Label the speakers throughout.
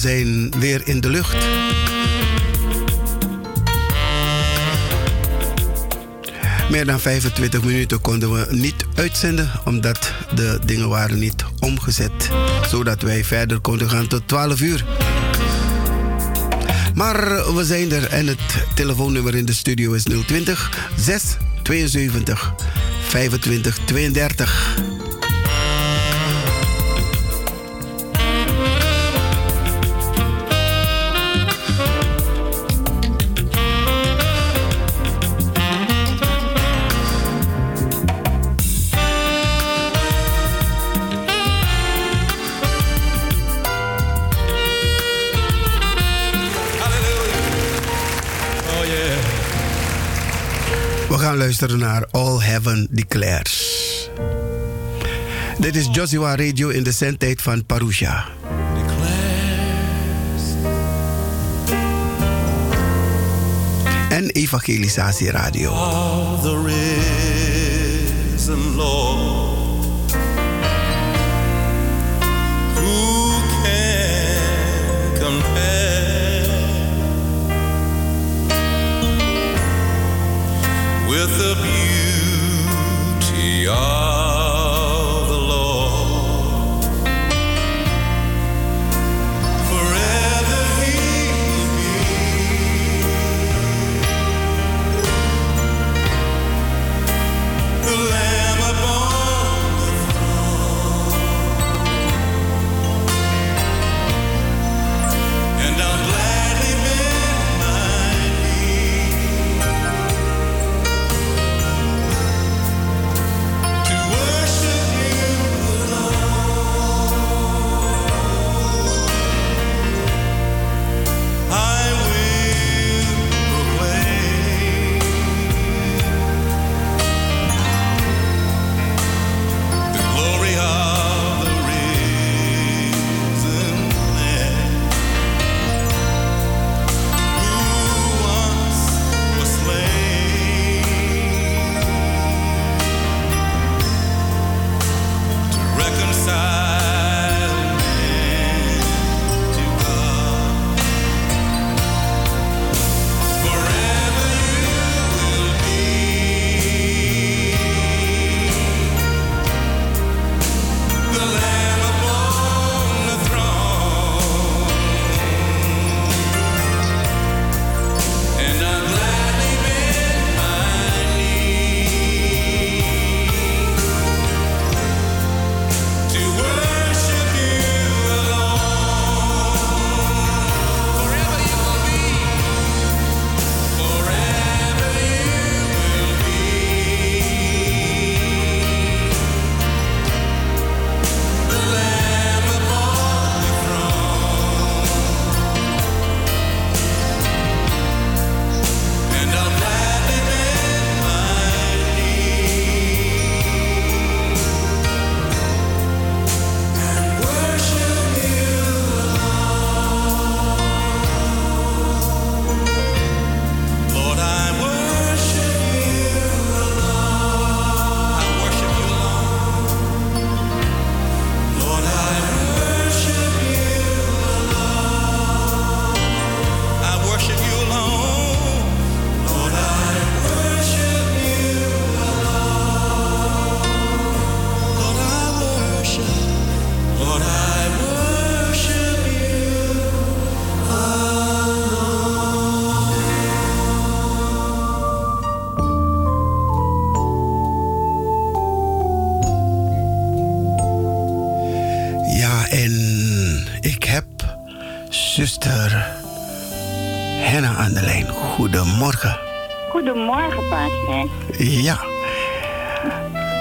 Speaker 1: zijn weer in de lucht. Meer dan 25 minuten konden we niet uitzenden, omdat de dingen waren niet omgezet. Zodat wij verder konden gaan tot 12 uur. Maar we zijn er en het telefoonnummer in de studio is 020 672 25 32. Luisteren naar All Heaven Declares. Dit is Joshua Radio in de zendtijd van Parusha. En Evangelisatie Radio.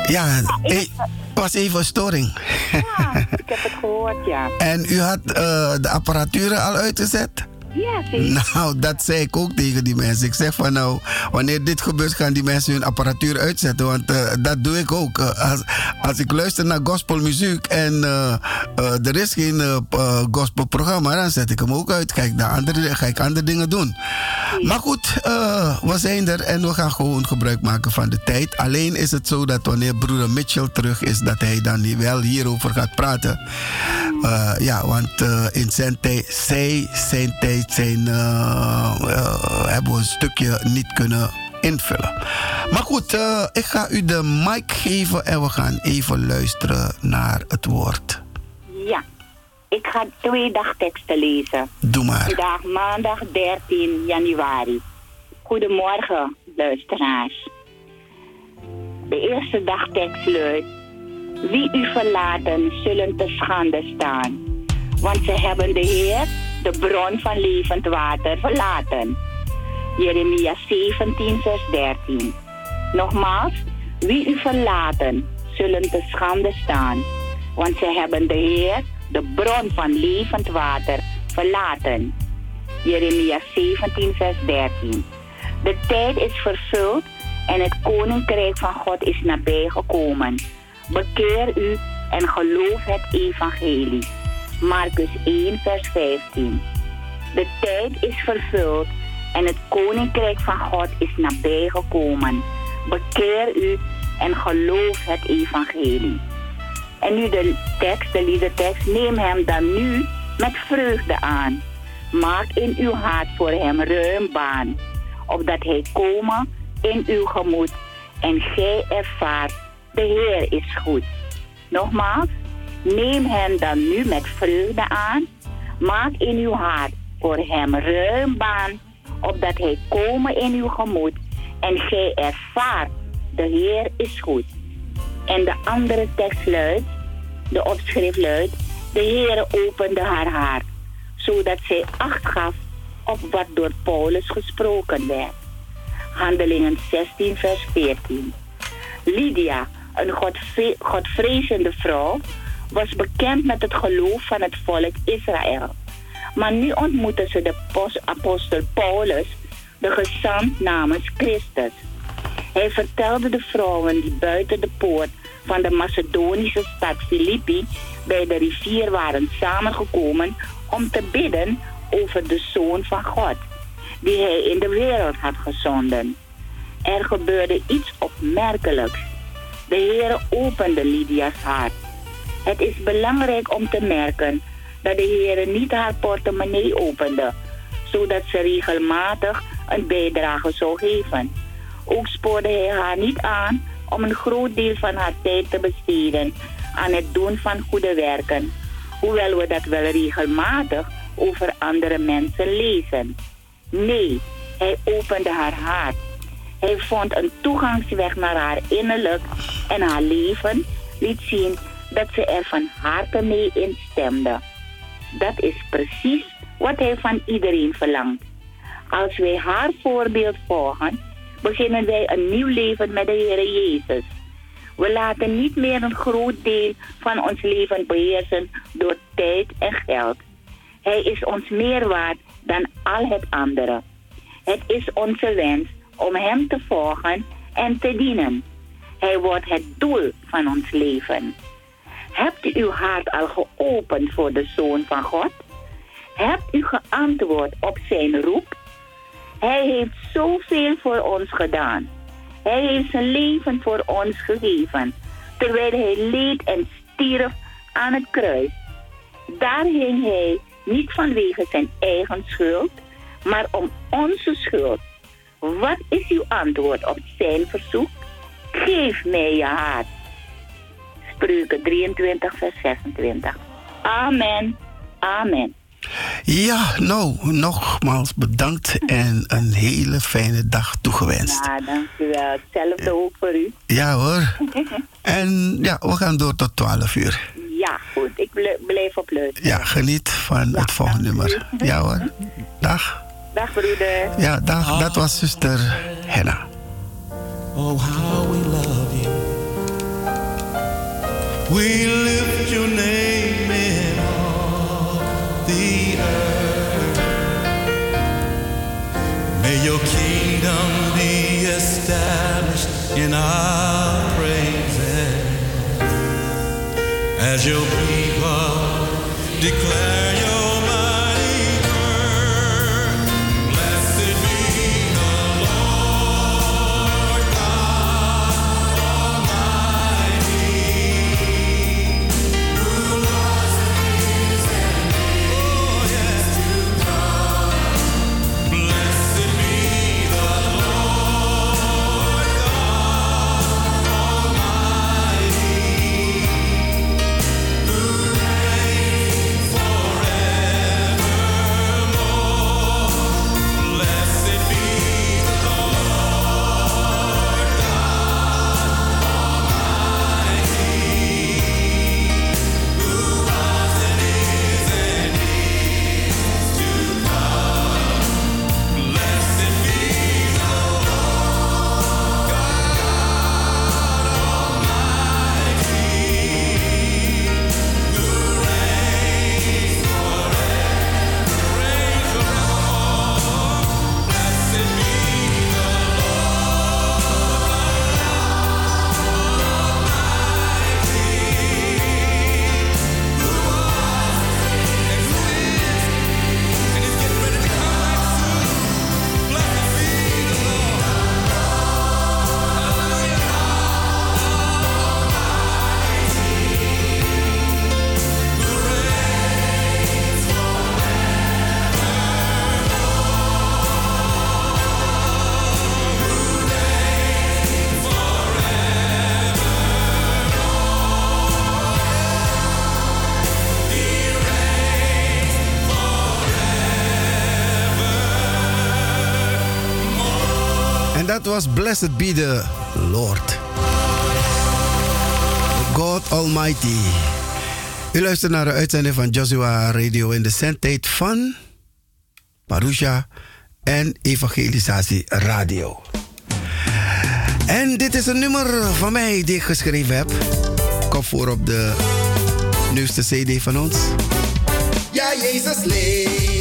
Speaker 1: Ja, eh, was even een storing.
Speaker 2: Ja, ik heb het gehoord, ja.
Speaker 1: En u had eh, de apparatuur al uitgezet?
Speaker 2: Ja, zie.
Speaker 1: Nou, dat zei ik ook tegen die mensen. Ik zeg van nou, wanneer dit gebeurt, gaan die mensen hun apparatuur uitzetten. Want eh, dat doe ik ook. Als, als ik luister naar gospelmuziek en er is geen gospelprogramma, dan zet ik hem ook uit. Kijk, naar andere, ga ik andere dingen doen. Maar goed, eh, we zijn er en we gaan gewoon gebruik maken van de tijd. Alleen is het zo dat wanneer broeder Mitchell terug is, dat hij dan wel hierover gaat praten. Eh, ja, want eh, in zijn tijd, zij, zijn tijd zijn, hebben we een stukje niet kunnen invullen. Maar goed, ik ga u de mic geven en we gaan even luisteren naar het woord.
Speaker 2: Ga twee dagteksten lezen.
Speaker 1: Doe maar.
Speaker 2: Vandaag maandag 13 januari. Goedemorgen, luisteraars. De eerste dagtekst luidt: Wie u verlaten, zullen te schande staan. Want ze hebben de Heer, de bron van levend water, verlaten. Jeremia 17, vers 13. Nogmaals, wie u verlaten, zullen te schande staan. Want ze hebben de Heer, de bron van levend water, verlaten. Jeremia 17, vers 13. De tijd is vervuld en het koninkrijk van God is nabijgekomen. Bekeer u en geloof het evangelie. Marcus 1, vers 15. De tijd is vervuld en het koninkrijk van God is nabijgekomen. Bekeer u en geloof het evangelie. En nu de tekst, de liedertekst. Neem hem dan nu met vreugde aan. Maak in uw hart voor hem ruim baan. Opdat hij komen in uw gemoed. En gij ervaart, de Heer is goed. Nogmaals, neem hem dan nu met vreugde aan. Maak in uw hart voor hem ruim baan. Opdat hij komen in uw gemoed. En gij ervaart, de Heer is goed. En de andere tekst luidt, de opschrift luidt, de Heere opende haar hart, zodat zij acht gaf op wat door Paulus gesproken werd. Handelingen 16, vers 14. Lydia, een godvre- godvrezende vrouw, was bekend met het geloof van het volk Israël. Maar nu ontmoette ze de pos- apostel Paulus, de gezant namens Christus. Hij vertelde de vrouwen die buiten de poort van de Macedonische stad Filippi bij de rivier waren samengekomen om te bidden over de Zoon van God, die hij in de wereld had gezonden. Er gebeurde iets opmerkelijks. De Heer opende Lydia's hart. Het is belangrijk om te merken dat de Heer niet haar portemonnee opende, zodat ze regelmatig een bijdrage zou geven. Ook spoorde hij haar niet aan om een groot deel van haar tijd te besteden aan het doen van goede werken, hoewel we dat wel regelmatig over andere mensen lezen. Nee, hij opende haar hart. Hij vond een toegangsweg naar haar innerlijk en haar leven liet zien dat ze er van harte mee instemde. Dat is precies wat hij van iedereen verlangt. Als wij haar voorbeeld volgen, beginnen wij een nieuw leven met de Heer Jezus. We laten niet meer een groot deel van ons leven beheersen door tijd en geld. Hij is ons meer waard dan al het andere. Het is onze wens om Hem te volgen en te dienen. Hij wordt het doel van ons leven. Hebt u uw hart al geopend voor de Zoon van God? Hebt u geantwoord op zijn roep? Hij heeft zoveel voor ons gedaan. Hij heeft zijn leven voor ons gegeven, terwijl hij leed en stierf aan het kruis. Daar hing hij niet vanwege zijn eigen schuld, maar om onze schuld. Wat is uw antwoord op zijn verzoek? Geef mij je hart. Spreuken 23, vers 26. Amen. Amen.
Speaker 1: Ja, nou, nogmaals bedankt en een hele fijne dag toegewenst.
Speaker 2: Ja, dankjewel. Hetzelfde ook voor u.
Speaker 1: Ja hoor. En ja, we gaan door tot 12 uur.
Speaker 2: Ja, goed. Ik blijf op luisteren.
Speaker 1: Ja, geniet van het volgende nummer. Ja hoor. Dag.
Speaker 2: Dag broeder.
Speaker 1: Ja, dag. Dat was zuster Henna.
Speaker 3: Oh, how we love you. We lift your name the earth. May your kingdom be established in our praises. As your people declare Blessed be the Lord. God Almighty.
Speaker 1: U luistert naar de uitzending van Joshua Radio in de zendtijd van Marusha en Evangelisatie Radio. En dit is een nummer van mij die ik geschreven heb. Kom voor op de nieuwste CD van ons.
Speaker 4: Ja, Jezus leeft.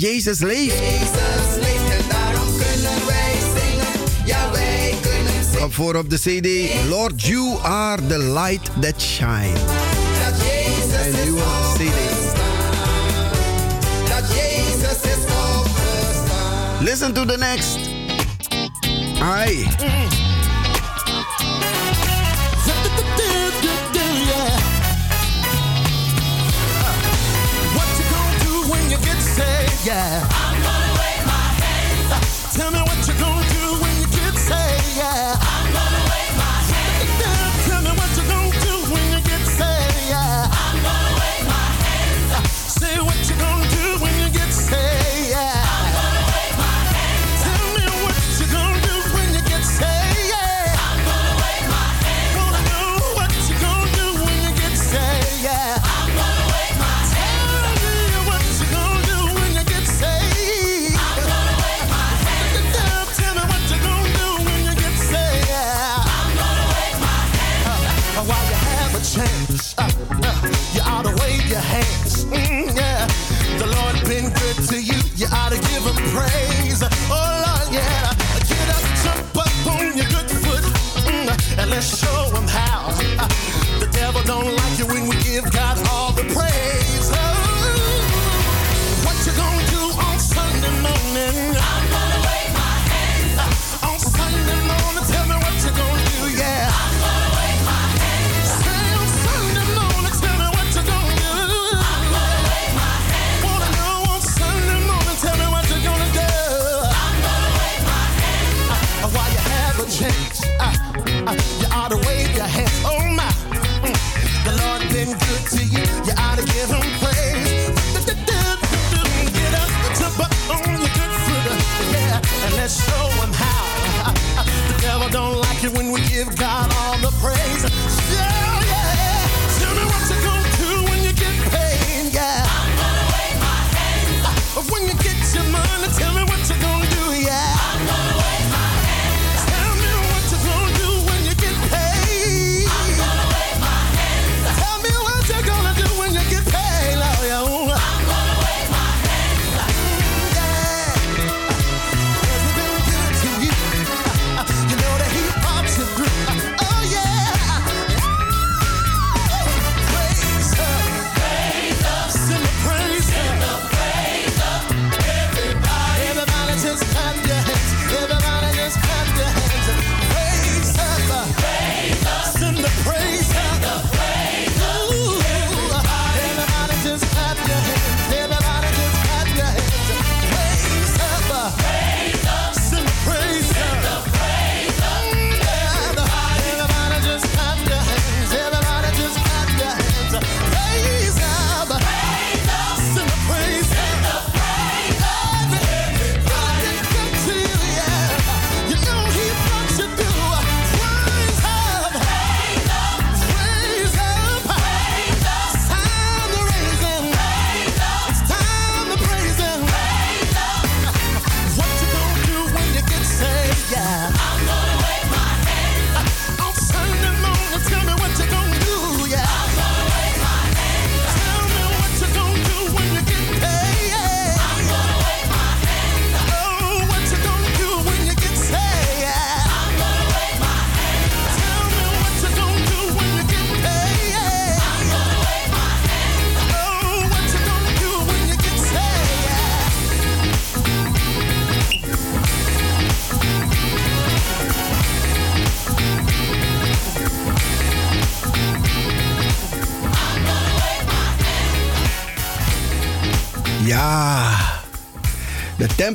Speaker 4: Jezus leeft. Jezus leeft en daarom kunnen wij zingen. Ja, wij kunnen zingen.
Speaker 1: Kom voor op de CD. Lord, you are the light that
Speaker 4: shines.
Speaker 1: Listen to the next. Aye.
Speaker 5: Mm. yeah.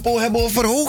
Speaker 1: tempo hebben
Speaker 6: over hoe.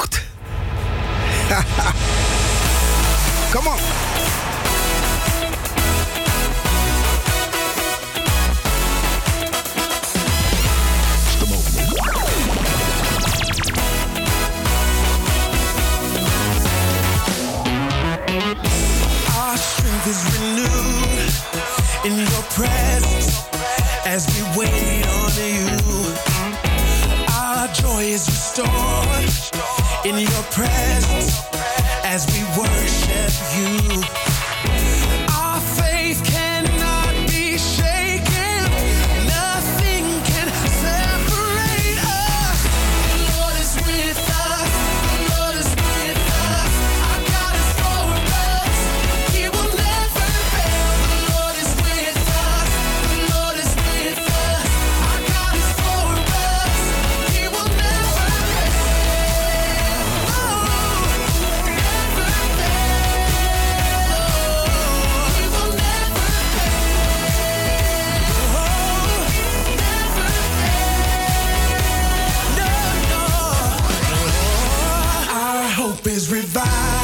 Speaker 6: fly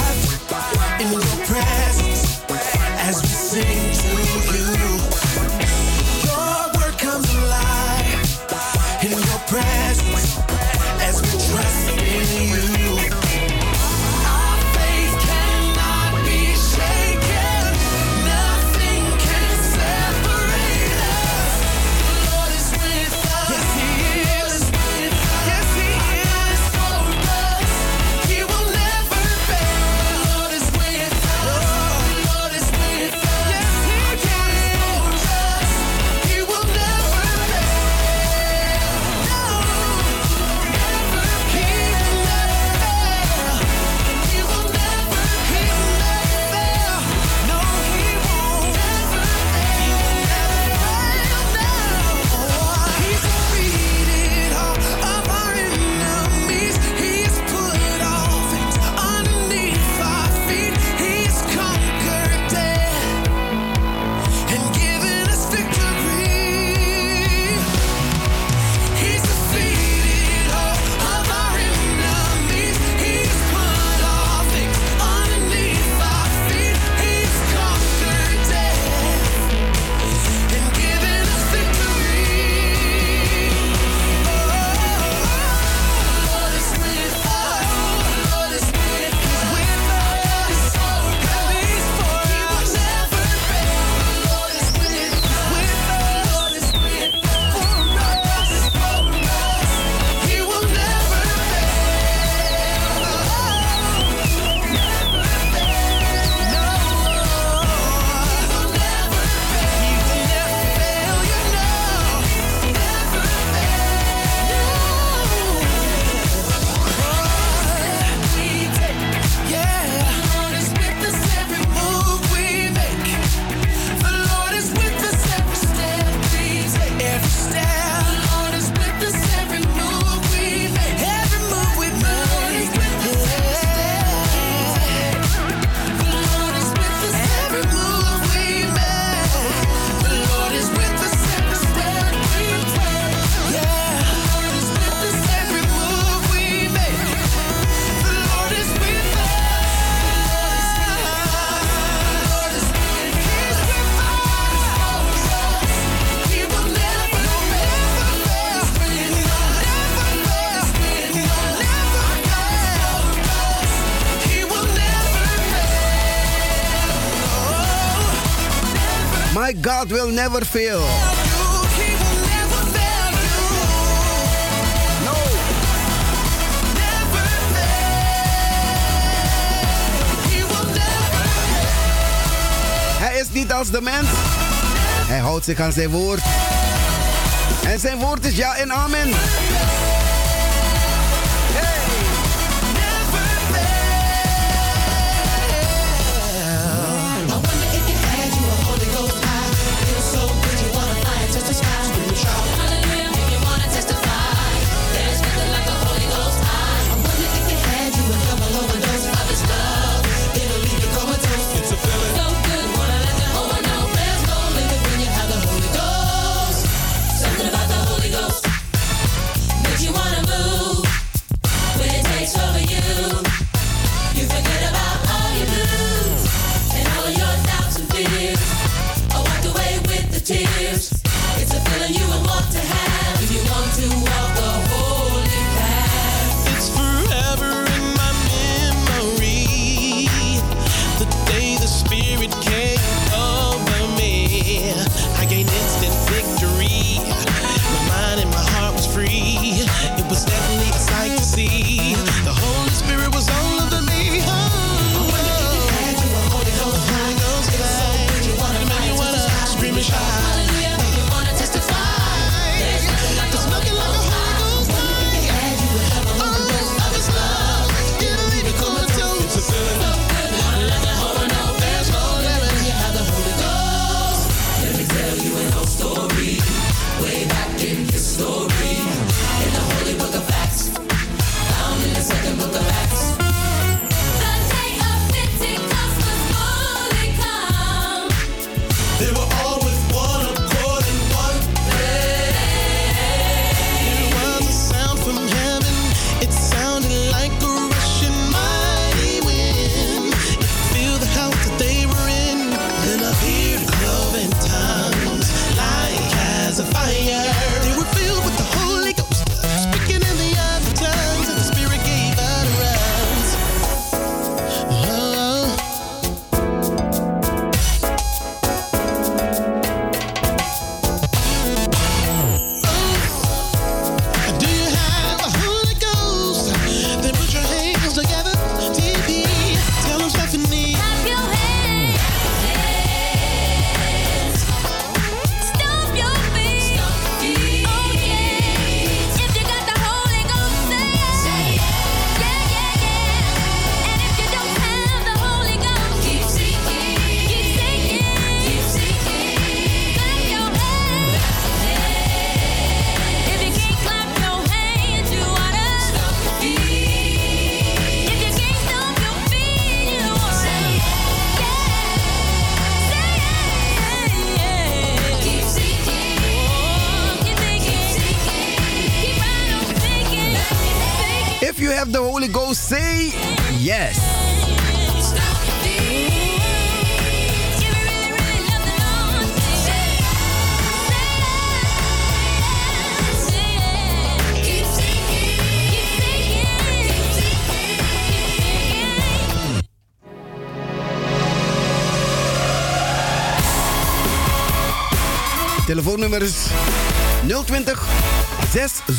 Speaker 1: My God will never fail. Hij is niet als de mens. Hij houdt zich aan zijn woord. En zijn woord is ja en amen.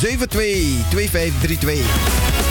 Speaker 6: 672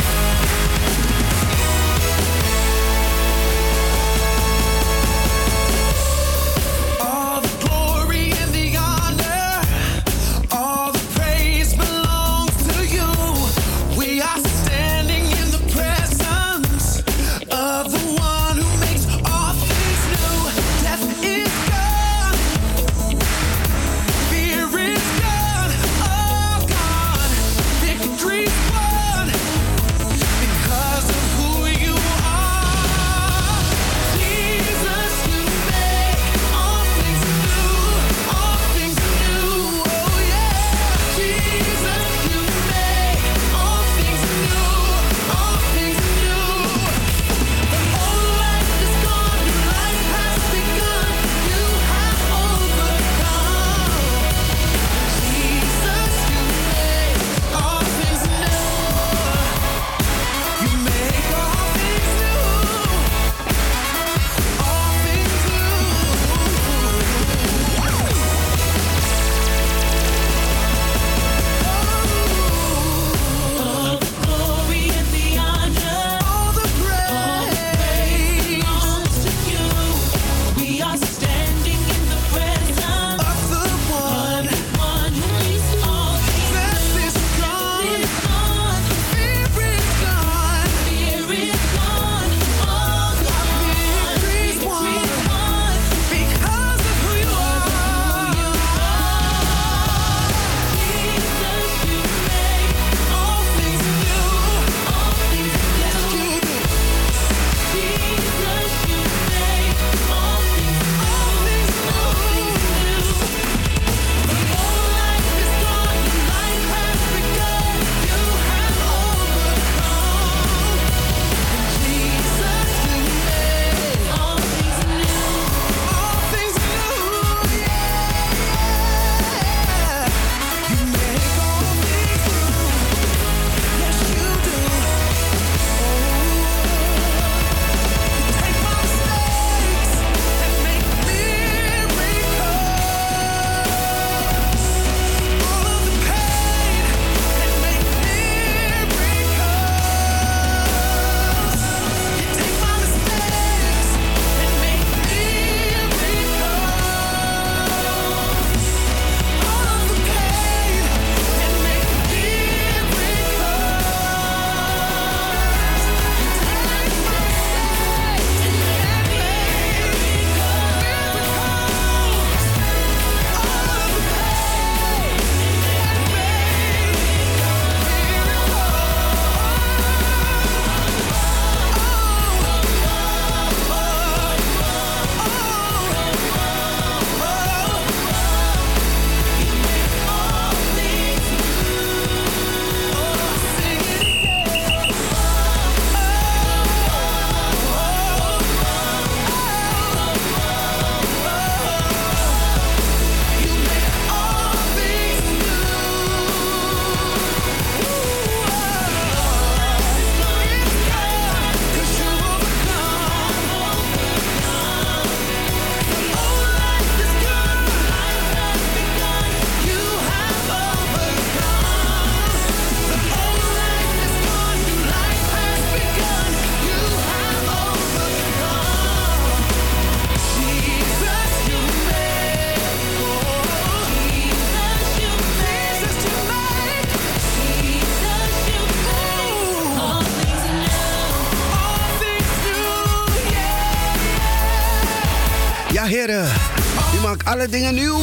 Speaker 7: alle dingen nieuw.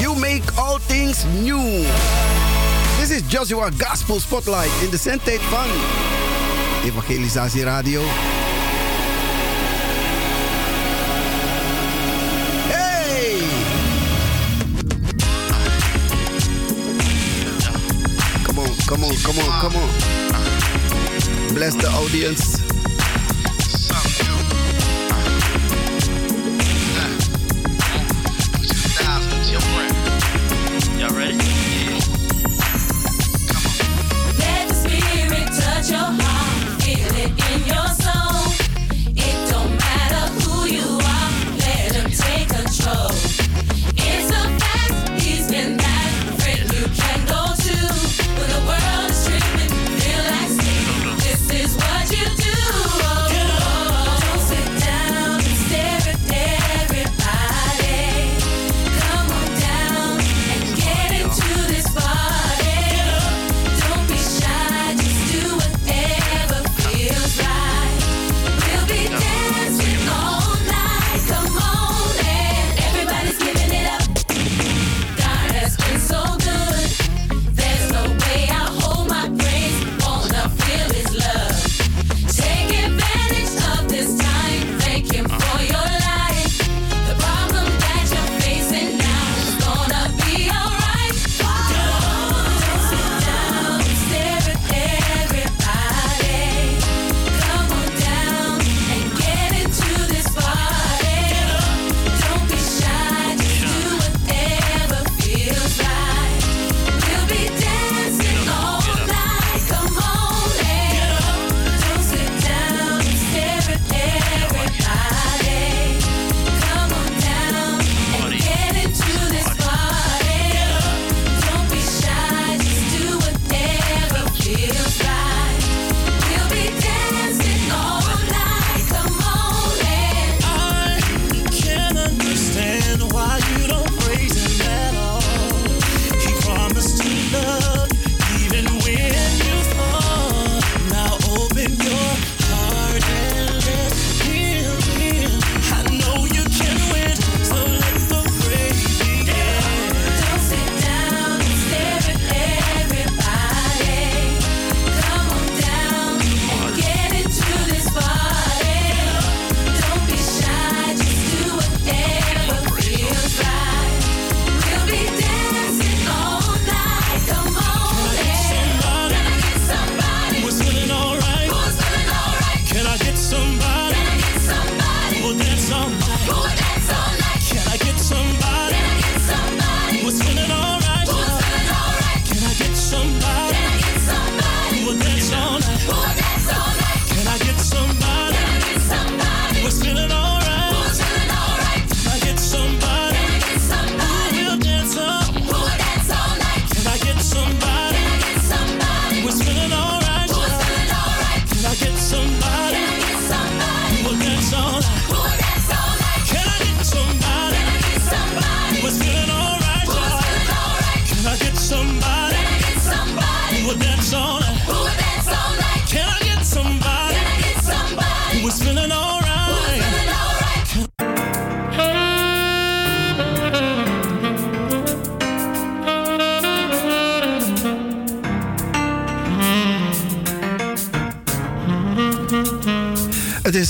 Speaker 7: You make all things new. This is Joshua Gospel Spotlight in the zendtijd van Evangelisatie Radio. come on, come on, come on. Bless the audience.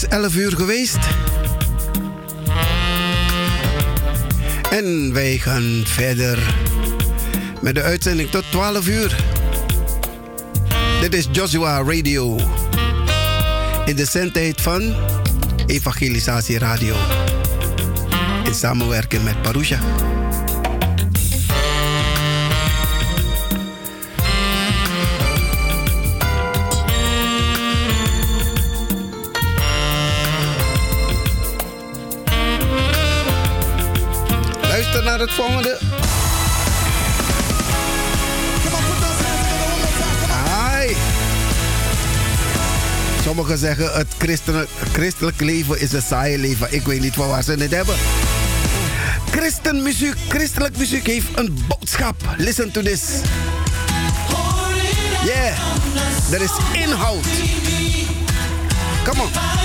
Speaker 7: 11 uur geweest. En wij gaan verder met de uitzending tot 12 uur. Dit is Joshua Radio. In de zendtijd van Evangelisatie Radio. In samenwerking met Parousia. het volgende. Hi. Sommigen zeggen het christelijk, leven is een saaie leven. Ik weet niet van waar ze het hebben. Christenmuziek, christelijk muziek heeft een boodschap. Listen to this. Yeah, er is inhoud. Come on.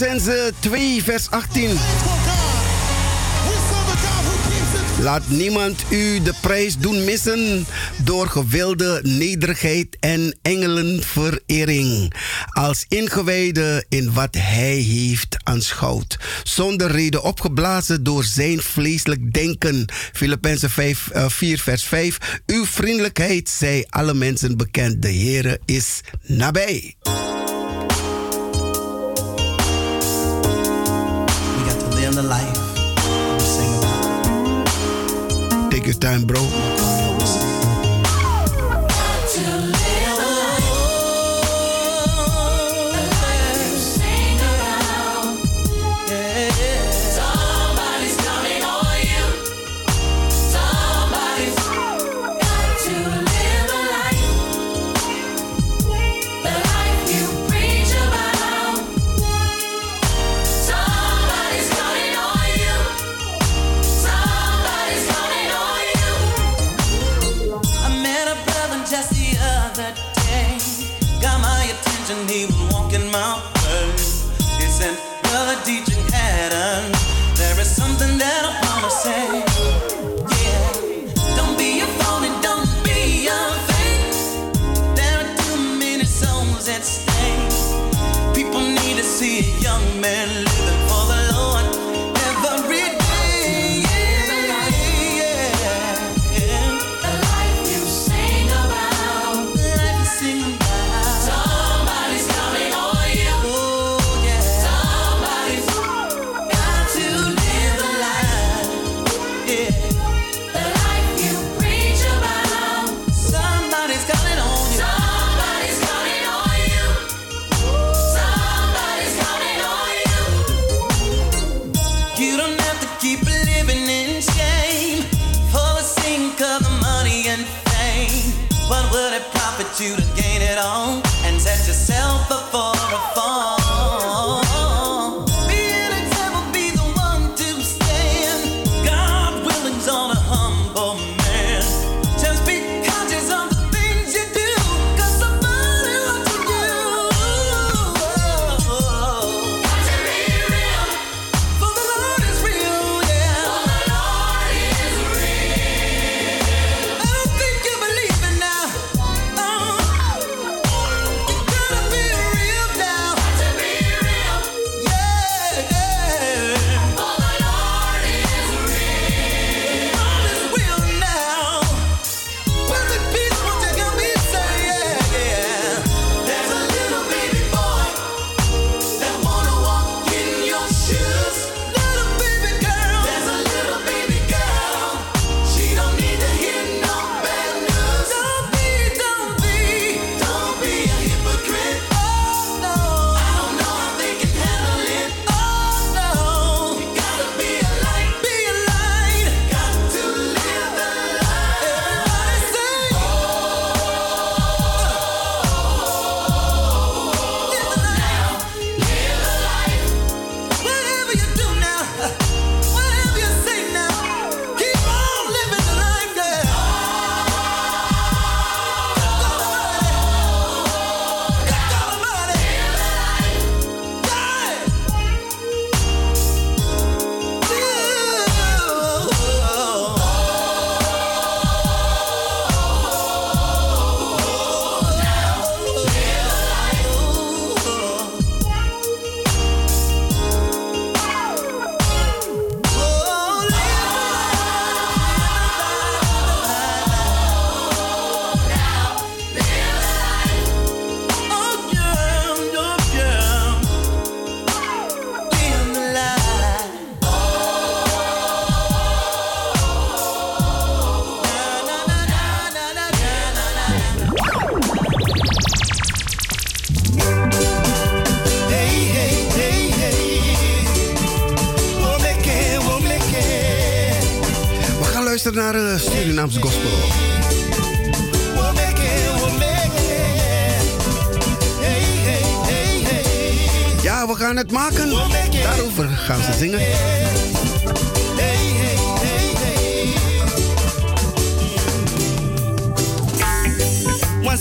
Speaker 5: Colossense 2, vers 18. Laat niemand u de prijs doen missen door gewilde nederigheid en engelenverering. Als ingewijde in wat hij heeft aanschouwd. Zonder reden opgeblazen door zijn vleeselijk denken. Filippenzen 4, eh, vers 5. Uw vriendelijkheid zij alle mensen bekend. De Heere is nabij.
Speaker 1: in the life. Sing.
Speaker 5: Take your time, bro.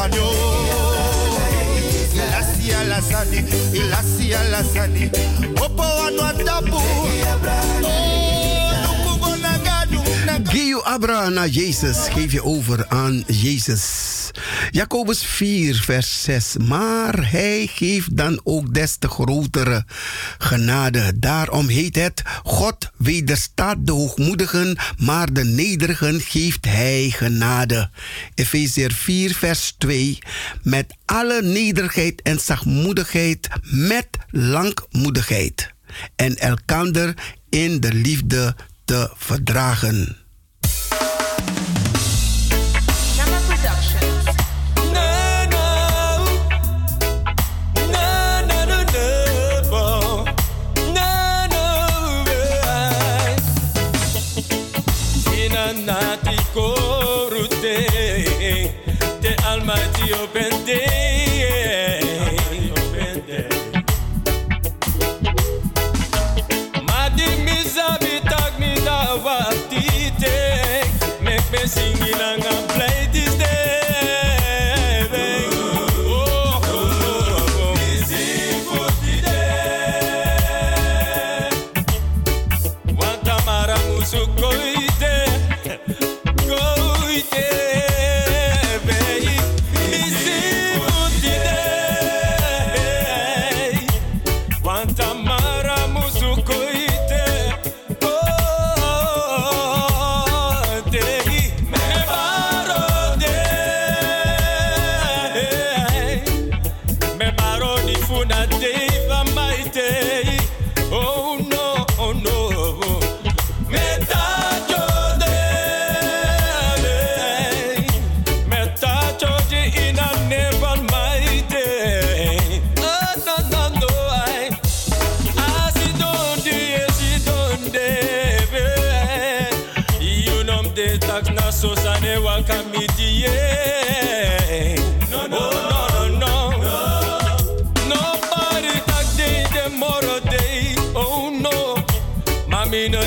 Speaker 8: Gagnon. Ilasi alasani, ilasi alasani, opo wanwatabu. Oh.
Speaker 9: Geu Abra naar Jezus. Geef je over aan Jezus. Jacobus 4, vers 6. Maar hij geeft dan ook des te grotere genade. Daarom heet het: God wederstaat de hoogmoedigen, maar de nederigen geeft hij genade. Efezeer 4, vers 2. Met alle nederigheid en zachtmoedigheid, met langmoedigheid. En elkander in de liefde te verdragen.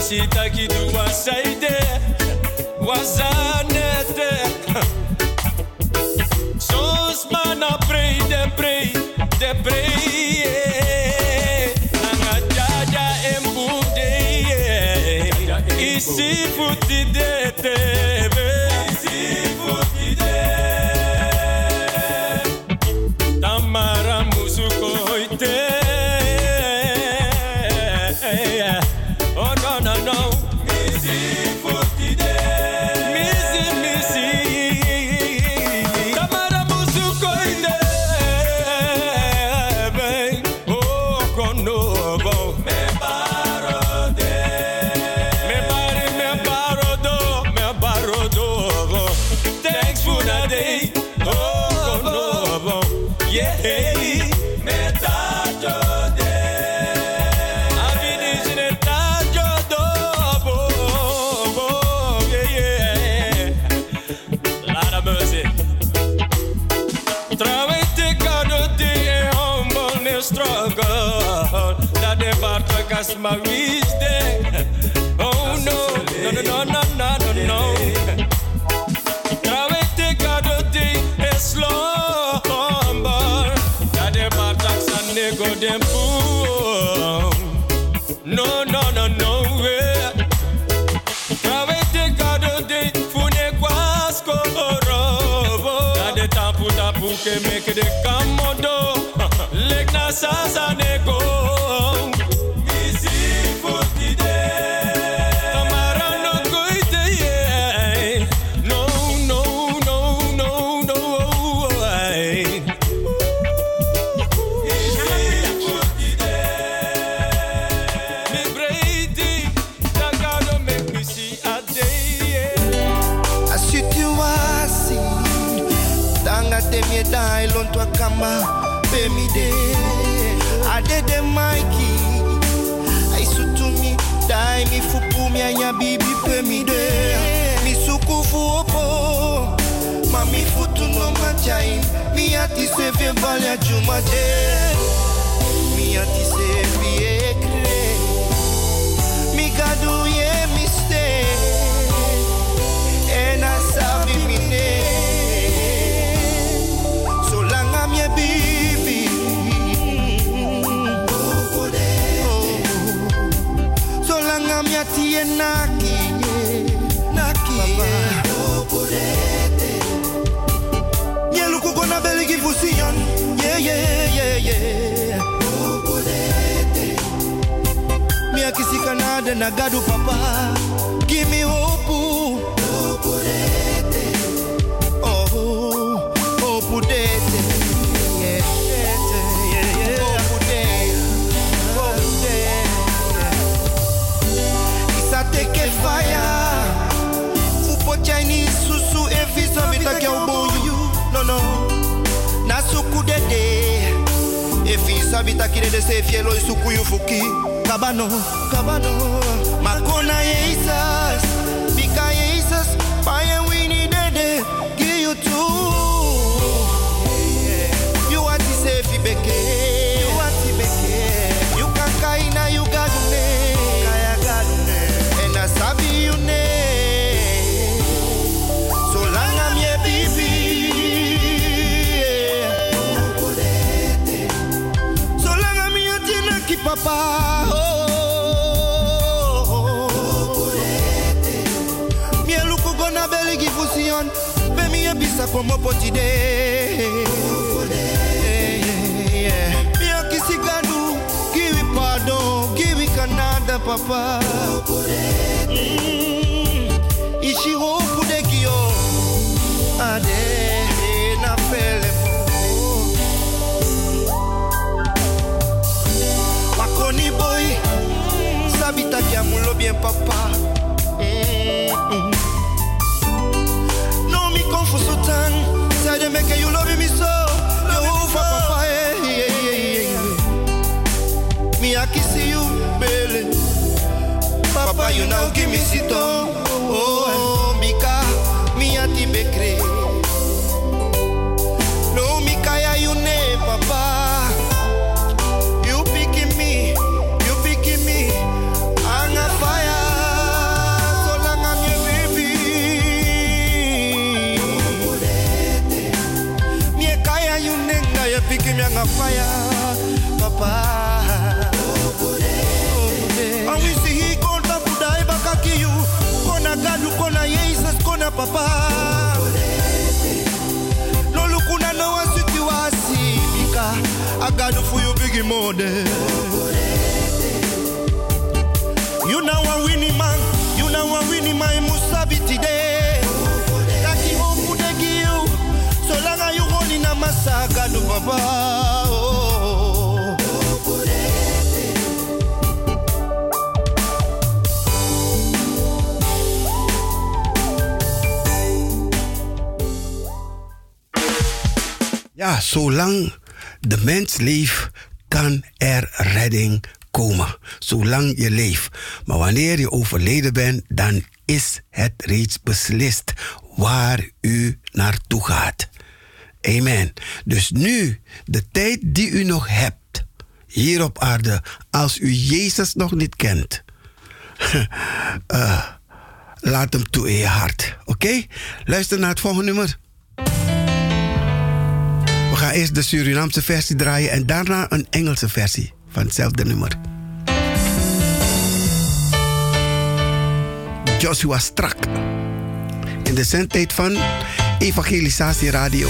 Speaker 9: Mami no sita ki du wasaide Wazanete Sos mana prei de prei de prei Nanga jaja embude Isi futi my reach there. Oh no No no no
Speaker 10: ati se ve valya juma de Mi ati se vi ekre Mi gadu ye mi stay en a sabi mi name. So lang am ye bibi. So lang am ya tie naki. Naki. Nye gona beli ki fusion. Yeah, yeah, yeah, yeah. Mi akisi kanade na gadu papa. Give me hope. Oh, hope E visa bita kire de se fielo e suku yu fuki. Kabano, kabano. Makona Jesus. Bisa como potide. Mi akisi gadu. Give me pardon. Give me Canada papa. Mm. Ishi hopu de kio. Ade na fele. Makoni boy. Sabita kia mulo bien papa. No You love me so. Papa. yeah, yeah, yeah, yeah. Me I kiss you. Papa, you now give me sit on. Oh, Mika, fire, papa. And we see he called Awisi to kona back baka you. kona gadu, kona Jesus, kona papa. Lolu kuna na wasiti wasi, bika, for you, bigi mode. You know a winning man, you know a winning man, musabi today. Kaki hofu de giyu, so langa you holding a massacre, papa.
Speaker 4: Ja, zolang de mens leeft, kan er redding komen. Zolang je leeft. Maar wanneer je overleden bent, dan is het reeds beslist waar u naartoe gaat. Amen. Dus nu, de tijd die u nog hebt, hier op aarde, als u Jezus nog niet kent, eh, laat hem toe in je hart. Oké? Luister naar het volgende nummer. Eerst de Surinaamse versie draaien en daarna een Engelse versie van hetzelfde nummer. Joshua Strak. In de zendtijd van Evangelisatie Radio.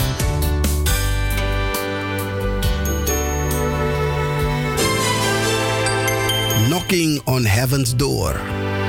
Speaker 11: heaven's door.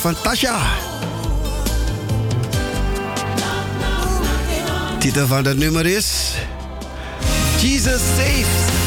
Speaker 12: Van Tasha. Titel van dat nummer is Jesus Saves.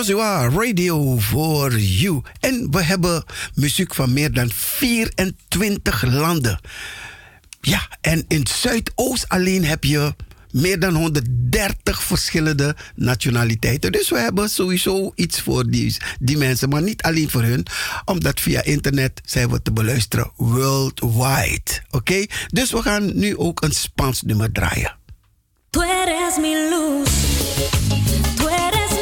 Speaker 1: Joshua Radio for You. En we hebben muziek van meer dan 24 landen. Ja, en in Zuidoost alleen heb je meer dan 130 verschillende nationaliteiten. Dus we hebben sowieso iets voor die, die mensen, maar niet alleen voor hun, omdat via internet zijn we te beluisteren worldwide. Oké, dus we gaan nu ook een Spaans nummer draaien.
Speaker 7: Tu eres mi luz, eres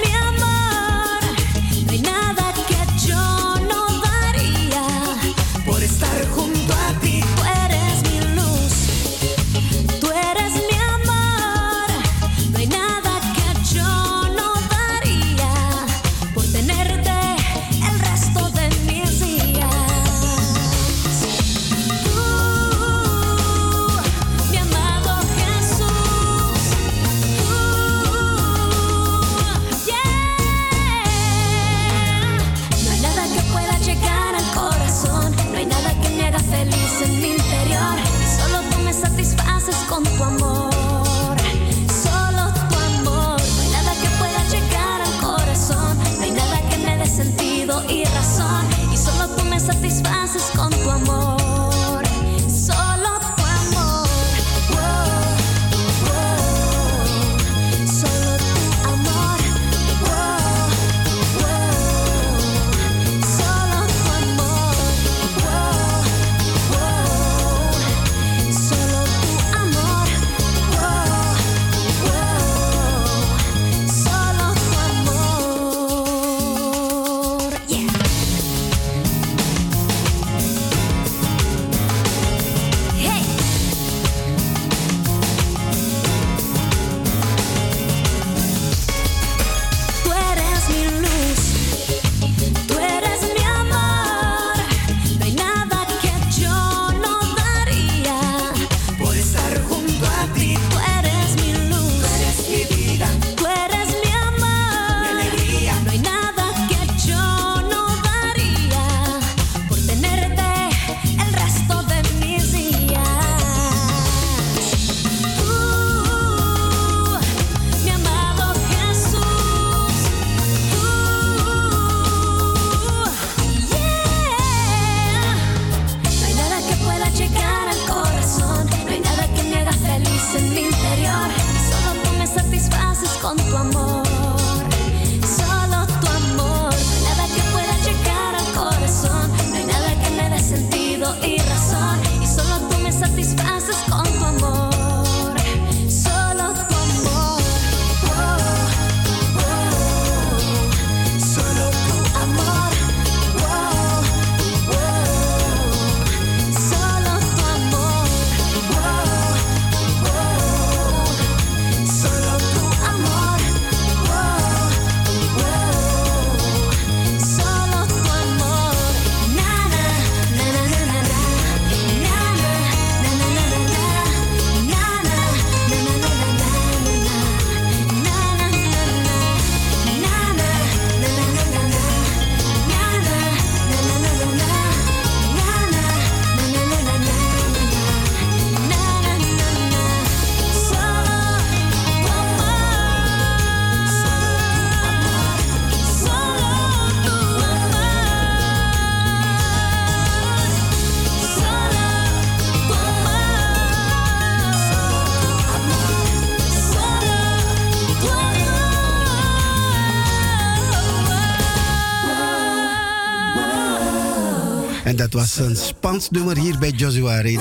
Speaker 1: Het was een Spaans nummer hier bij Joshua Radio.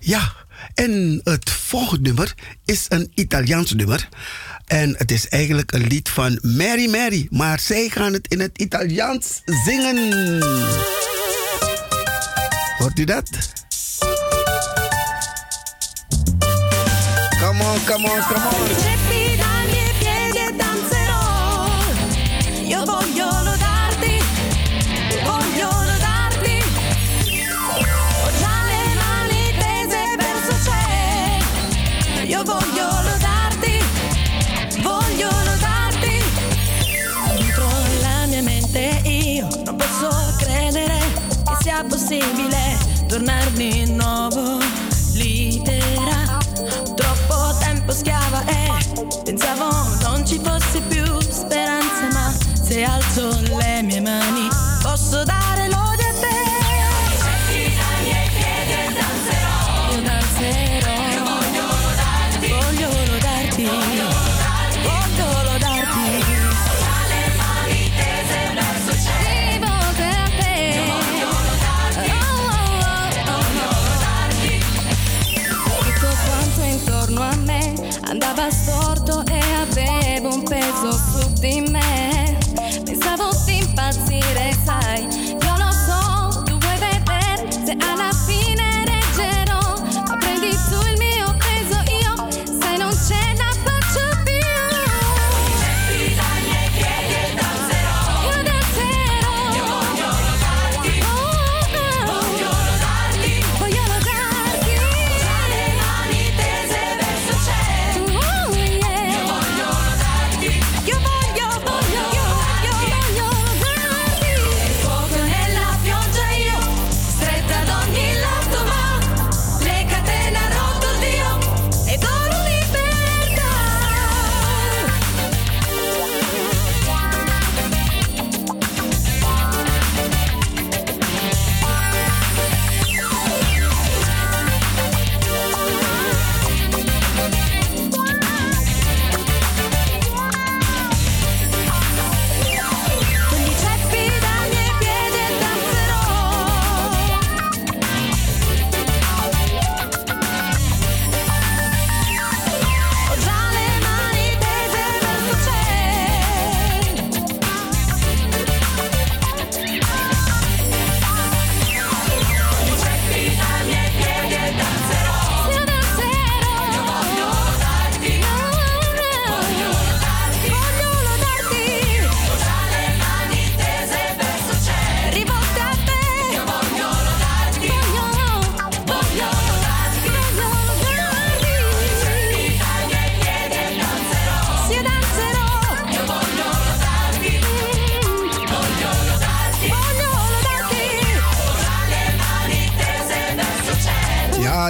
Speaker 1: Ja, en het volgende nummer is een Italiaans nummer. En het is eigenlijk een lied van Mary Mary. Maar zij gaan het in het Italiaans zingen. Hoort u dat? Come on, come on, come on.
Speaker 7: impossibile tornarne nuovo.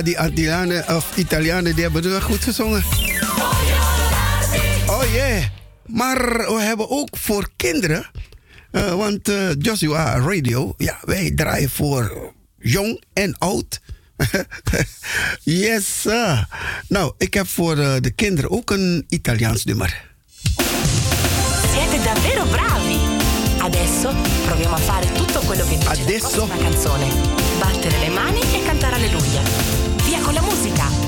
Speaker 1: maar die of Italianen, die hebben wel goed gezongen. Oh yeah. Maar we hebben ook voor kinderen, uh, want uh, Joshua Radio, ja, wij draaien voor jong en oud. yes, sir. Nou, ik heb voor uh, de kinderen ook een Italiaans nummer.
Speaker 13: Siete davvero bravi. Adesso proviamo a fare tutto quello che dice Adesso... la prossima canzone. Battere le mani e cantare alleluia. con la musica.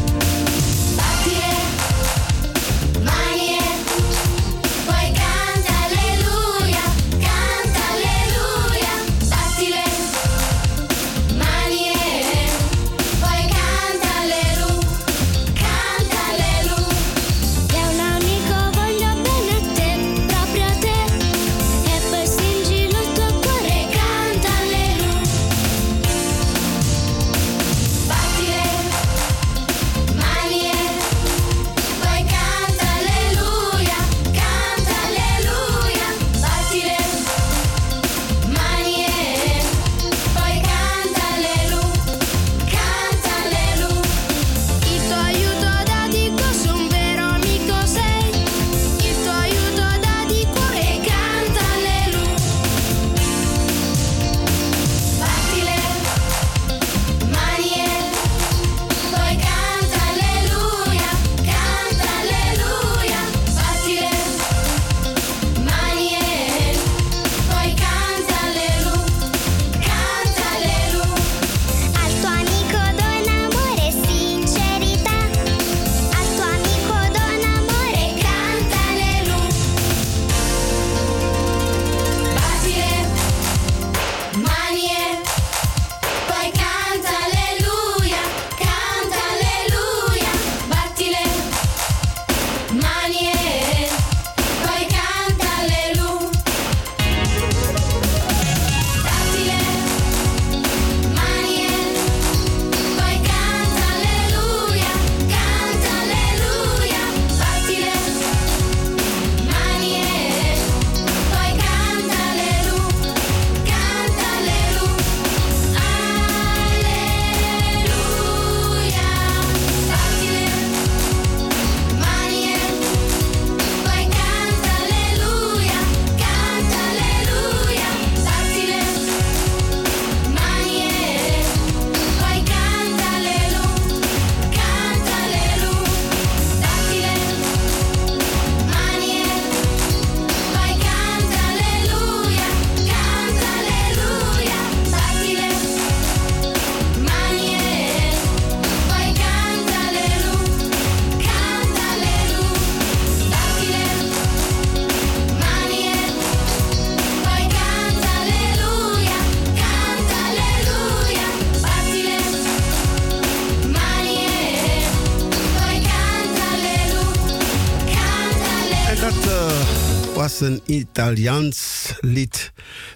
Speaker 1: Italiaans lied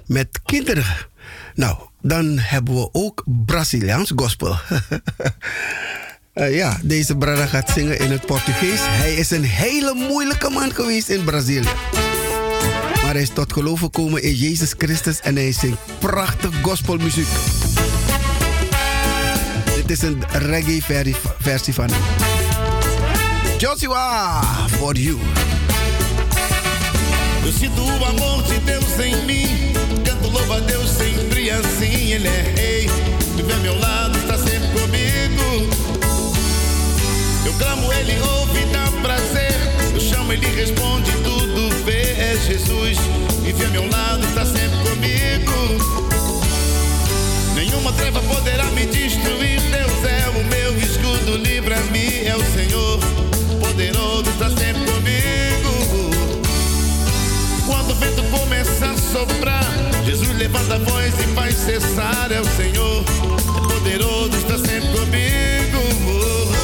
Speaker 1: met kinderen. Nou, dan hebben we ook Braziliaans gospel. Eh, ja, deze brother gaat zingen in het Portugees. Hij is een hele moeilijke man geweest in Brazilië. Maar hij is tot geloof gekomen in Jezus Christus en hij zingt prachtig gospelmuziek. Dit is een reggae versie- van. Joshua, for you.
Speaker 8: Eu sinto o amor de Deus em mim. Canto louvo a Deus sempre assim. Ele é rei. Vive ao meu lado, está sempre comigo. Eu clamo, ele ouve dá prazer. Eu chamo, ele responde, tudo vê. É Jesus. Vive ao meu lado, está sempre comigo. Nenhuma treva poderá me destruir. Deus é o meu escudo, livra-me. É o Senhor poderoso, está sempre comigo. Quando o vento começa a soprar, Jesus levanta a voz e faz cessar. É o Senhor poderoso, está sempre comigo.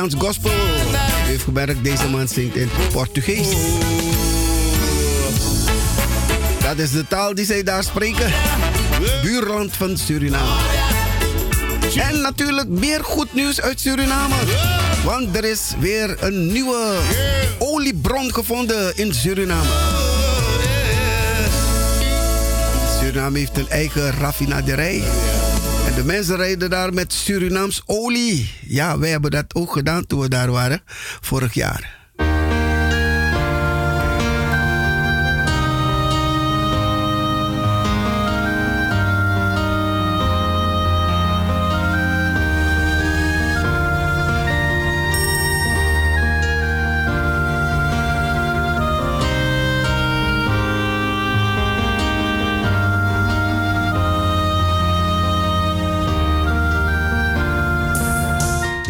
Speaker 1: Braziliaans gospel. Heeft gemerkt, deze man zingt in Portugees. Dat is de taal die zij daar spreken. Buurland van Suriname. En natuurlijk meer goed nieuws uit Suriname. Want er is weer een nieuwe oliebron gevonden in Suriname. Suriname heeft een eigen raffinaderij. De mensen rijden daar met Surinaams olie. Ja, wij hebben dat ook gedaan toen we daar waren, vorig jaar.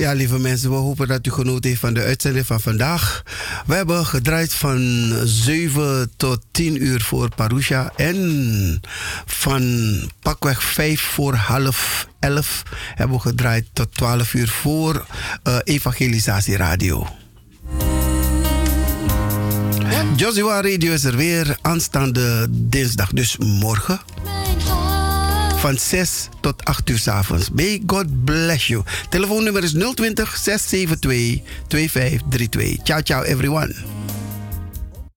Speaker 1: Ja, lieve mensen, we hopen dat u genoten heeft van de uitzending van vandaag. We hebben gedraaid van 7 tot 10 uur voor Parusha en van pakweg 5 voor half 11 hebben we gedraaid tot 12 uur voor eh, Evangelisatie Radio. Joshua Radio is er weer aanstaande dinsdag, dus morgen. Van 6 tot 8 uur s avonds. May God bless you. Telefoonnummer is 020 672 2532. Ciao, ciao everyone.